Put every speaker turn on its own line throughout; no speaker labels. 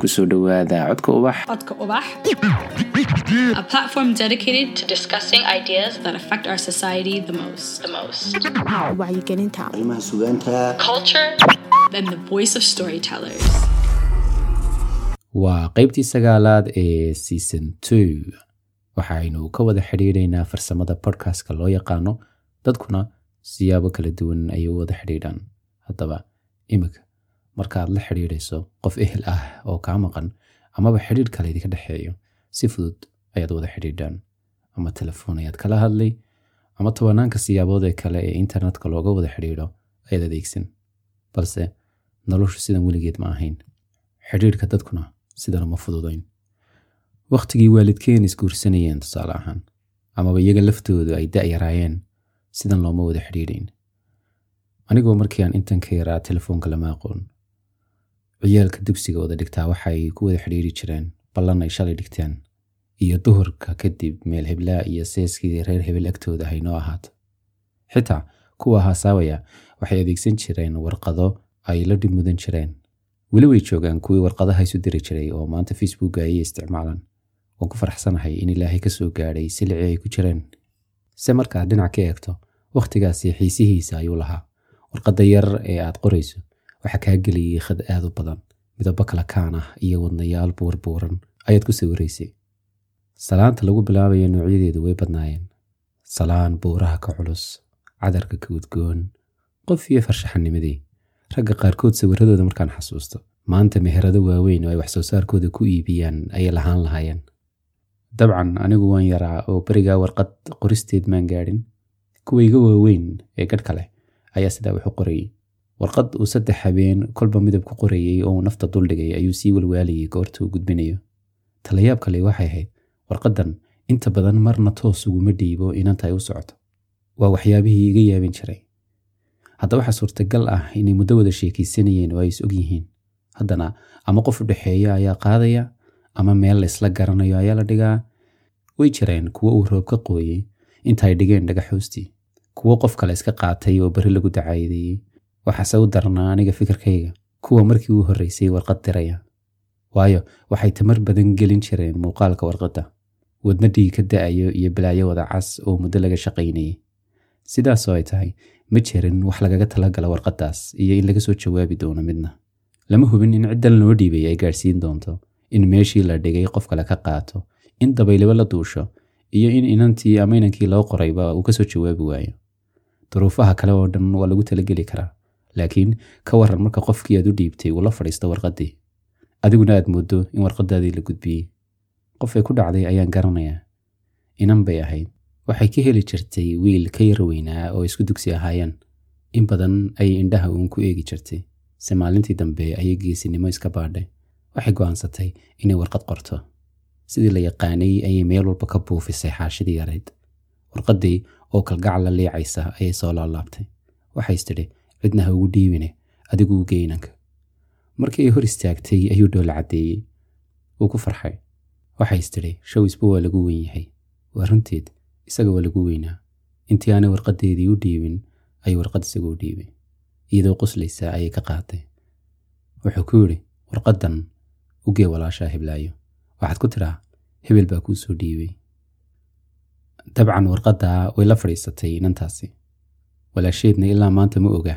ku soo dhowaada codka ubax.
Codka Ubax, a platform dedicated to discussing ideas that affect our society the most. The most.
wacyigelinta
arrimaha sugaanta
Culture, then the voice of storytellers.
waa qeybtii sagaalaad ee season two. Waxaynu ka wada xidhiidhaynaa farsamada podcastka loo yaqaano dadkuna siyaabo kala duwan ayay u wada xidhiidhaan. Haddaba imika markaad la xidhiidhayso qof ehel ah oo kaa maqan amaba xidhiidh kale idinka dhexeeyo. Si fudud ayaad wada xidhiidhaan. Ama telefoon ayaad kala hadlay ama tobanaanka siyaabood ee kale ee internetka looga wada xidhiidho ayaad adeegsan. Balse noloshu sidan weligeed ma ahayn. Xidhiidhka dadkuna sidan uma fududayn. Wakhtigii waalidkeen isguursanayeen tusaale ahaan amaba iyaga laftoodu ay da-yaraayeen sidan looma wada xidhiidhayn anigoo markii aan intan yaraa telefoonka lama aqoon ciyaalka dugsiga wada dhigtaa waxay ku wada xidhiidhi jireen ballan ay shalay dhigteen iyo duhurka kadib meel heblaa iyo seeskii reer hebel agtooda haynoo ahaato. Xitaa kuwa haasaawaya waxay adeegsan jireen warqado ay la dhib mudan jireen. Weli way joogaan kuwii warqadaha isu diri jiray oo maanta facebooka ayay isticmaalaan. Waan ku faraxsanahay in ilaahay ka soo gaadhay silicii ay ku jireen. Se markaad dhinac ka eegto wakhtigaasi xiisihiisa ayuu lahaa. Warqadda yar ee aad qorayso waxaa kaa geliyey khad aad u badan. Midabo kala kaan ah iyo wadnayaal buurbuuran ayaad ku sawiraysay salaanta lagu bilaabayo noocyadeedu way badnaayeen. Salaan buuraha ka culus cadarka ka udgoon qof iyo farshaxanimadii. Ragga qaarkood sawiradooda markaan xasuusto maanta meherado waaweyn oo ay wax soo saarkooda ku iibiyaan ayay lahaan lahaayeen. Dabcan anigu waan yaraa oo berigaa warqad qoristeed maan gaadhin. Kuwayga waaweyn ee gadhka leh ayaa sidaa wax u qorayay warqad uu saddex habeen kolba midab ku qorayay oo uu nafta duldhigay ayuu sii walwaalayay goorta uu gudbinayo. Talayaab kale waxay ahayd warqaddan inta badan marna toos uguma dhiibo inanta ay u socoto. Waa waxyaabihii iga yaabin jiray. Hadda waxaa suurtagal ah inay muddo wada sheekaysanayeen oo ay is og yihiin haddana ama qof u dhexeeya ayaa qaadaya ama meel laysla garanayo ayaa la dhigaa. Way jireen kuwo uu roob ka qooyey inta dhigeen dhagaxoostii. Kuwo qof kale iska qaatay oo beri lagu dacaayadeeyey waxaase u darnaa aniga fikirkayga. Kuwa markii uu horreysay warqad diraya. Waayo waxay tamar badan gelin jireen muuqaalka warqadda. Wadna dhiig ka da'ayo iyo balaayo wada cas oo muddo laga shaqaynayay. Sidaasoo ay tahay ma jirin wax lagaga talagala warqaddaas iyo in laga soo jawaabi doono midna. Lama hubin in ciddan loo dhiibay ay gaadhsiin doonto in meeshii la dhigay qof kale ka qaato in dabaylaba la duusho iyo in inantii ama inankii loo qorayba uu ka soo jawaabi waayo. Duruufaha kale oo dhan waa lagu talageli karaa laakiin ka waran marka qofkii aad u dhiibtay uu la fadhiisto warqaddii. Adiguna aad mooddo in warqadaadii la gudbiyey. Qofay ku dhacday ayaan garanayaa inan bay ahayd. Waxay ka heli jirtay wiil ka yar weynaa oo isku dugsi ahaayeen. In badan ayay indhaha uun ku eegi jirtay. Se maalintii dambe ayay geesinimo iska baadhay. Waxay go'aansatay inay warqad qorto. Sidii la yaqaanay ayay meel walba ka buufisay xaashidii yarayd warqaddii oo kalgacal la liicaysa ayay soo laalaabtay. Waxays tidhi cidna ha ugu dhiibine adigu u geynanka markii ay hor istaagtay ayuu dhoola caddeeyey. Wuu ku farxay. Waxays tidhi shawisba waa lagu weyn yahay. Waa isaga waa lagu weynaa. Intii aanay warqaddeedii u dhiibin ayuu warqad isagu u dhiibay. Iyadoo qoslaysa ayay ka qaatay. Wuxuu ku yidhi warqaddan u gee walaashaa heblaayo. Waxaad ku tidhaa hebel baa kuu soo dhiibay. Dabcan warqaddaa way la fadhiisatay inantaasi. Walaasheedna ilaa maanta ma oga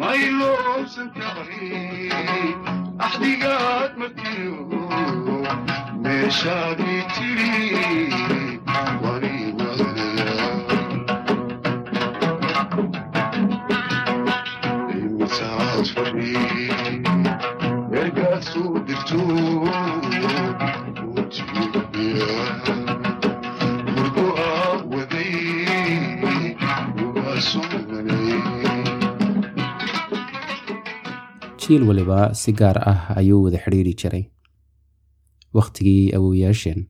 maylousan kahayn axdigaad markiyo meeshaadii tiri jiil waliba si gaar ah ayuu wada xidhiiri jiray. Wakhtigii awowyaasheen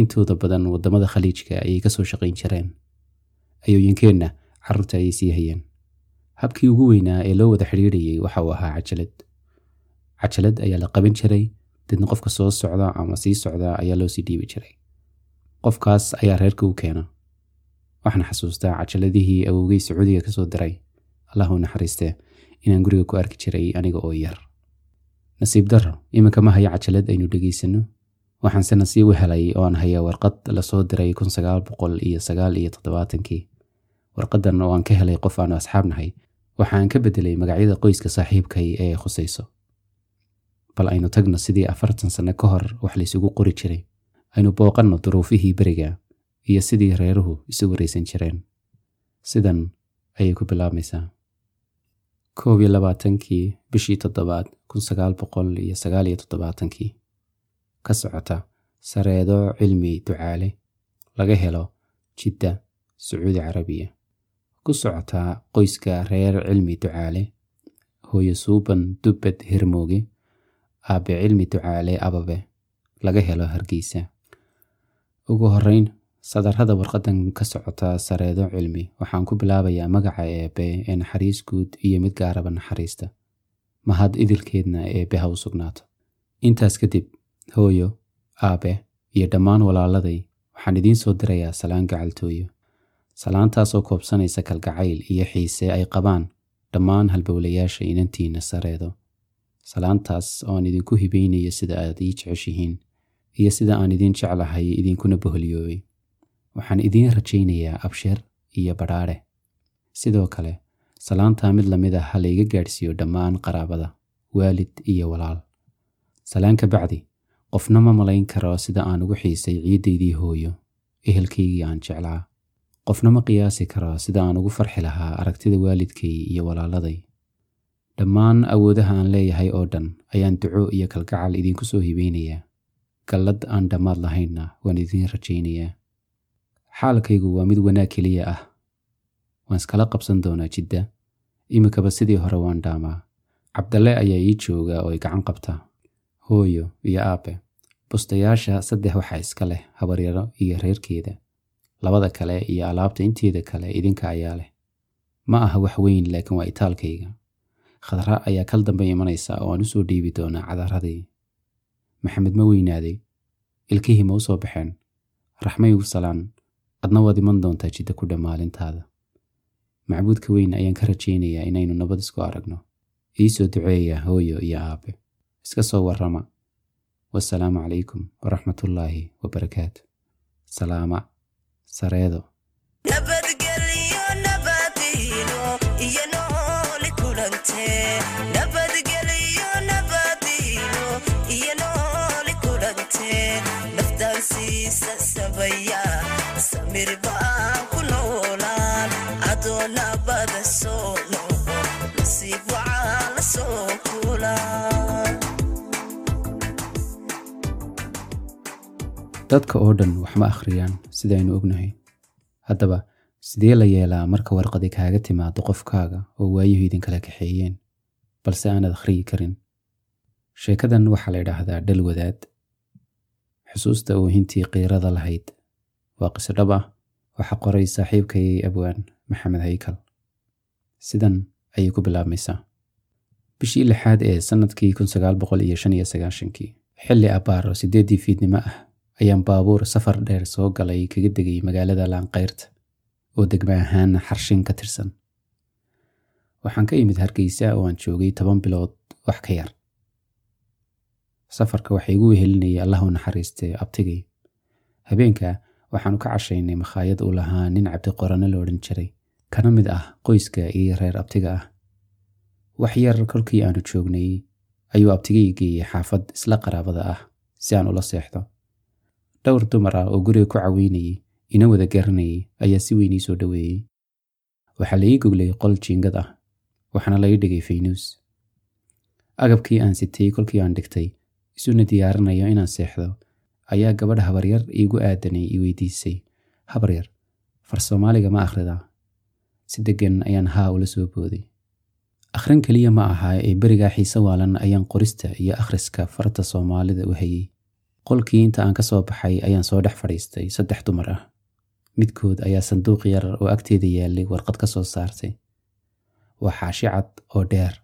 intooda badan waddamada khaliijka ayay ka soo shaqayn jireen. Ayooyinkeenna carruurta ayay sii hayeen. Habkii ugu weynaa ee loo wada xidhiirayay waxa uu ahaa cajalad cajalad ayaa la qaban jiray dadna qofka soo socda ama sii socda ayaa loo sii dhiibi jiray. Qofkaas ayaa reerka u keena. Waxaan xasuustaa cajaladihii awowgey sacuudiga ka soo diray. Allah u naxariiste inaan guriga ku arki jiray aniga oo yar. Nasiib darro iminka ma haya cajalad aynu dhegaysanno. Waxaanse nasiib u helay oo aan haya warqad la soo diray kun sagaal iyo sagaal iyo toddobaatankii warqadan oo aan ka helay qof aanu asxaab nahay waxaan ka bedelay magacyada qoyska saaxiibkay ee khusayso. Bal aynu tagno sidii afartan sanno ka hor wax laysugu qori jiray. Aynu booqanno duruufihii beriga iyo sidii reeruhu isu waraysan jireen. Sidan ayay ku bilaabmaysaa koob iyo labaatankii bishii toddobaad kun sagaal boqol iyo sagaal iyo toddobaatankii. Ka socota sareedo cilmi ducaale laga helo jidda sacuudi carabiya. Ku socotaa qoyska reer cilmi ducaale hooyo suuban dubbed hirmooge aabe cilmi ducaale ababe laga helo hargeysa. Ugu horeyn sadarrada warqadan ka socota sareedo cilmi waxaan ku bilaabayaa magaca eebe ee naxariis guud iyo mid gaaraba naxariista. Mahad idilkeedna eebe ha u sugnaato. Intaas kadib hooyo aabe iyo dhammaan walaaladay waxaan idiin soo dirayaa salaan gacaltooyo. Salaantaasoo koobsanaysa kalgacayl iyo xiise ay qabaan dhammaan halbowlayaasha inantiinna sareedo. Salaantaas oo aan idinku hibaynayo sida aad ii jeceshihiin iyo sida aan idiin jeclahay idinkuna boholyoobay waxaan idiin rajaynayaa abshir iyo badhaadhe. Sidoo kale salaantaa mid la mid ah ha layga gaadhsiiyo dhammaan qaraabada waalid iyo walaal. Salaan ka bacdi qofna ma malayn karo sida aan ugu xiisay ciiddaydii hooyo ehelkaygii aan jeclaa. Qofna ma qiyaasi karo sida aan ugu farxi lahaa aragtida waalidkay iyo walaaladay. Dhammaan awoodaha aan leeyahay oo dhan ayaan duco iyo kalgacal idiinku soo hibeynayaa gallad aan dhammaad lahaynna waan idiin rajaynayaa xaalkaygu waa mid wanaag keliya ah. Waan iskala qabsan doonaa jidda. Iminkaba sidii hore waan dhaamaa. Cabdalle ayaa ii jooga oo i gacan qabta hooyo iyo aabe bustayaasha saddex waxaa iska leh habaryaro iyo reerkeeda. Labada kale iyo alaabta inteeda kale idinka ayaa leh. Ma aha wax weyn laakiin waa itaalkayga. Khadra ayaa kal dambe imanaysa oo aan u soo dhiibi doonaa cadaradii. Maxamed ma weynaaday. Ilkihii ma u soo baxeen. Raxmaygu salaan adna waad iman doontaa jidda ku dhammaalintaada macbuudka weyn ayaan ka rajaynayaa inaynu nabad isku aragno. Ii soo duceeya hooyo iyo aabe. Iska soo warrama. Wasalaamu calaykum waraxmatullaahi wabarakaatu. Salaama. Sareedo.
Nabadgelyo
dadka oo dhan wax ma akhriyaan sidaynu ognahay? Haddaba sidee la yeelaa marka warqadi kaaga timaado qofkaaga oo waayuhu idinkala kaxeeyeen? Balse aanad akhriyi karin. Sheekadan waxaa la idhaahdaa dhal wadaad. Xusuusta oohintii qiirada lahayd waa qiso dhab ah waxaa qoray saaxiibkayay abwaan maxamed haykal. Sidan ayay ku bilaabmaysaa. Bishii lixaad ee sannadkii kii xilli abbaaro siddeeddii fiidnimo ah ayaan baabuur safar dheer soo galay kaga degay magaalada laanqayrta oo degma ahaan xarshin ka tirsan. Waxaan ka imid hargeysa oo aan joogay toban bilood wax ka yar. Safarka waxaa igu wehelinayay allah u naxariistay abtigay. Habeenka waxaanu ka cashaynay makhaayad uu lahaa nin cabdiqorane la odhan jiray. Kana mid ah qoyska iyo reer abtiga ah. Wax yar kolkii aanu joognay ayuu abtigay geeyey xaafad isla qaraabada ah si aan ula seexdo. Dhowr dumar ah oo guriga ku caweynayay ina wada garanayay ayaa si weyn ii soo dhoweeyey waxaa la ii goglay qol jiingad ah waxaana la dhigay faynuus agabkii aan sitay kolkii aan dhigtay isuna diyaarinayo inaan seexdo ayaa gabadh habaryar iigu aadanay i weydiisay. Habaryar far soomaaliga ma akhridaa. Si deggan ayaan haa ula soo booday. Akhrin keliya ma aha ee berigaa xiise waalan ayaan qorista iyo akhriska farta soomaalida u hayey qolkii inta aan ka soo baxay ayaan soo dhex fadhiistay saddex dumar ah. Midkood ayaa sanduuq yar oo agteeda yaallay warqad ka soo saartay. Waa xaashi cad oo dheer.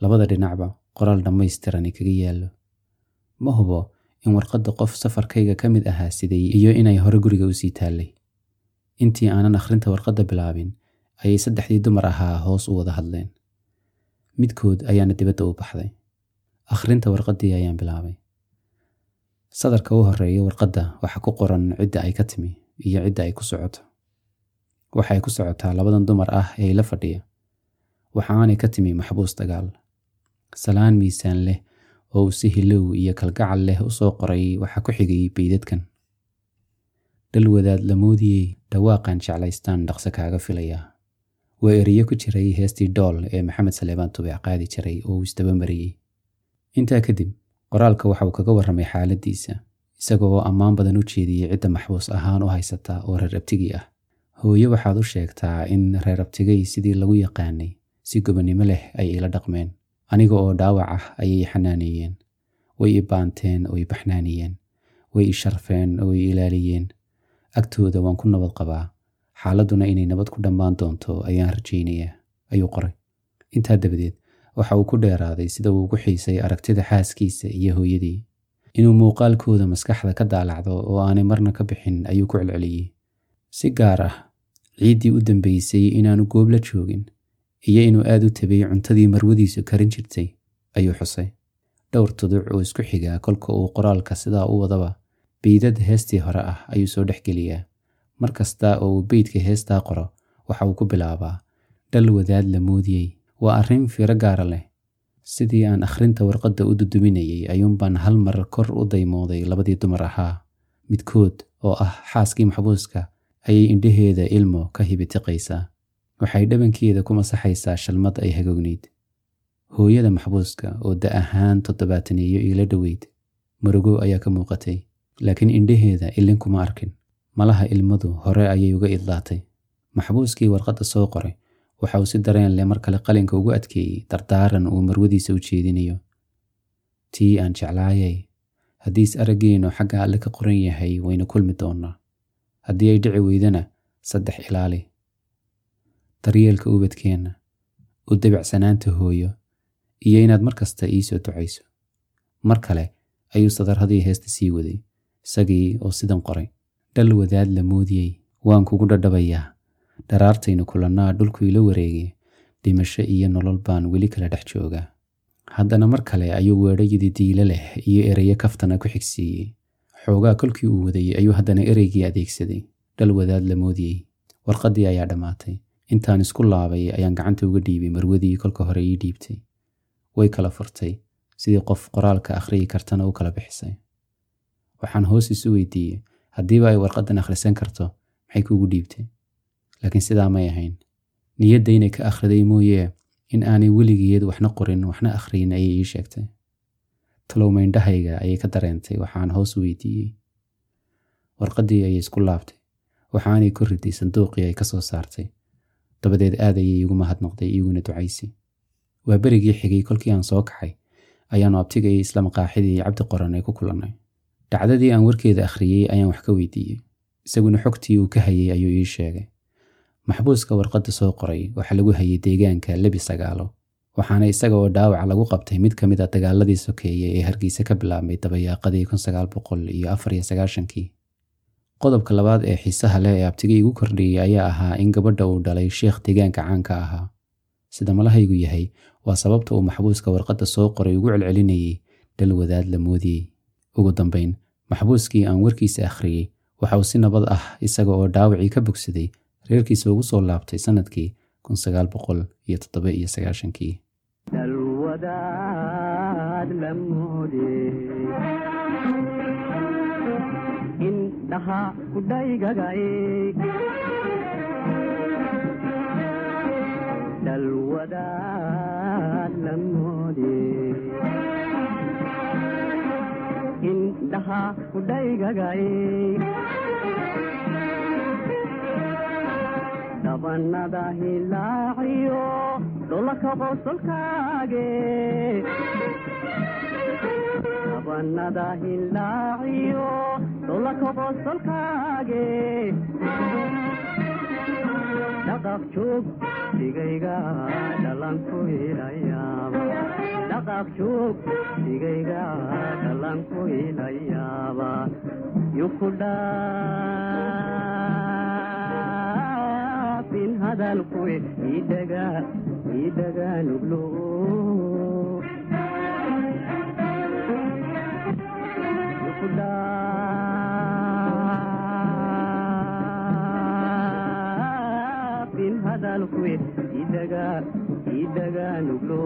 Labada dhinacba qoraal dhammaystirani kaga yaallo. Ma hubo in warqadda qof safarkayga ka mid ahaa siday iyo inay hore guriga u sii taallay. Intii aanan akhrinta warqadda bilaabin ayay saddexdii dumar ahaa hoos u wada hadleen. Midkood ayaana dibadda u baxday. Akhrinta warqaddii ayaan bilaabay. Sadarka u horreeya warqadda waxaa ku qoran cidda ay ka timi iyo cidda ay ku socoto. Waxay ku socotaa labadan dumar ah ee la fadhiya. Waxaanay ka timi maxbuus dagaal. Salaan miisaan leh oo si hilow iyo kalgacal leh u soo qoray waxaa ku xigay beydadkan. Dhal wadaad lamoodiyey dhawaaqan jeclaystaan dhaqso kaaga filayaa waa eriyo ku jiray heestii dhool ee maxamed saleebaan tubeec qaadi jiray oo uu isdaba mariyey. Intaa kadib qoraalka waxa uu kaga warramay xaaladdiisa isaga oo ammaan badan u jeediyey cidda maxbuus ahaan u haysata oo reer abtigii ah. Hooye waxaad u sheegtaa in reer abtigay sidii lagu yaqaanay si gobonnimo leh ay ila dhaqmeen aniga oo dhaawac ah ayay xanaaneeyeen way i baanteen oo i baxnaaniyeen way i sharfeen oo i ilaaliyeen. Agtooda waan ku nabad qabaa. Xaaladduna inay nabad ku dhammaan doonto ayaan rajaynayaa ayuu qoray. Intaa dabadeed waxa uu ku dheeraaday sida uu ugu xiisay aragtida xaaskiisa iyo hooyadii. Inuu muuqaalkooda maskaxda ka daalacdo oo aanay marna ka bixin ayuu ku celceliyey. Si gaar ah ciiddii u dambeysay inaanu goob la joogin iyo inuu aad u tabay cuntadii marwadiisu karin jirtay ayuu xusay. Dhowr tuduc oo isku xigaa kolka uu qoraalka sidaa u wadaba beydad heestii hore ah ayuu soo dhexgeliyaa mar kasta oo uu beydka heestaa qoro waxa uu ku bilaabaa dhal wadaad la moodiyey waa arrin fiiro gaara leh. Sidii aan akhrinta warqadda u duduminayay ayuunbaan hal mar kor u daymooday labadii dumar ahaa. Midkood oo ah xaaskii maxbuuska ayay indhaheeda ilmo ka hibitiqaysaa waxay dhabankeeda ku masaxaysaa shalmad ay hagoognayd hooyada maxbuuska oo da ahaan toddobaataneeyo iila dhoweyd murugo ayaa ka muuqatay laakiin indhaheeda ilin kuma arkin. Malaha ilmadu hore ayay uga idlaatay. Maxbuuskii warqadda soo qoray waxa uu si dareen leh mar kale qalinka ugu adkeeyey dardaaran uu marwadiisa u jeedinayo. Tii aan jeclaayay haddiis araggeenu xagga alle ka qoran yahay wayna kulmi doonnaa. Haddii ay dhici weydana saddex ilaali daryeelka ubadkeenna u dabicsanaanta hooyo iyo inaad mar kasta ii soo ducayso. Mar kale ayuu sadarradii heesta sii waday isagii oo sidan qoray. Dhal wadaad la moodiyey waan kugu dhadhabayaa. Dharaartaynu kulannaa dhulku ila wareegay dhimasho iyo nolol baan weli kala dhex joogaa. Haddana mar kale ayuu weedhayadii diilo leh iyo ereyo kaftana ku xigsiiyey. Xoogaa kolkii uu wadayey ayuu haddana ereygii adeegsaday. Dhal wadaad la moodiyey warqaddii ayaa dhammaatay intaan isku laabay ayaan gacanta uga dhiibay marwadii kolka hore ii dhiibtay. Way kala furtay sidii qof qoraalka akhriyi kartana u kala bixisay. Waxaan hoos isu weydiiyey haddiiba ay warqaddan akhrisan karto maxay kuugu dhiibtay? Laakiin sidaa may ahayn. Niyadda inay ka akhriday mooyee in aanay weligeed waxna qorin waxna akhriyin ayay ii sheegtay. Talowmayndhahayga ayay ka dareentay waxaan hoos weydiiyey. Warqaddii ayay isku laabtay waxaanay ku riday sanduuqii ay ka soo saartay dabadeed aad ayay iigu mahadnoqday iiguna ducaysay. Waa berigii xigay kolkii aan soo kaxay ayaanu abtigay isla maqaaxidii cabdi qoran ay ku kulannay. Dhacdadii aan warkeeda akhriyey ayaan wax ka weydiiyey. Isaguna xogtii uu ka hayay ayuu ii sheegay. Maxbuuska warqadda soo qoray waxaa lagu hayay deegaanka lebi sagaalo waxaana isaga oo dhaawac lagu qabtay mid ka mid a dagaaladii sokeeye ee hargeysa ka bilaabmay dabayaaqadii kun sagaal boqol iyo afar iyo sagaashankii qodobka labaad ee xiisaha leh ee abtigay igu kordhiyey ayaa ahaa in gabadha uu dhalay sheekh deegaanka caanka ahaa. Sida malahaygu yahay waa sababta uu maxbuuska warqadda soo qoray ugu celcelinayey dhal wadaad la moodiyey. Ugu dambayn maxbuuskii aan warkiisa akhriyey waxa uu si nabad ah isaga oo dhaawacii ka bogsaday reerkiisa ugu soo laabtay sannadkii kun
dalwadaad la moodey indhaha kudhaygagay dalwadaad la hilaaciyo dolaka qosolkaage abanada hillaaciyo dolaka qosolkaage dhaqaq joog sigayga dhalanku ilayaaba dhaqaq joog sigayga dhalanku ilayaaba yuku dhaafin hadalku idaga idaga nuglo yuku dhaafin hadalku idaga idaga nuglo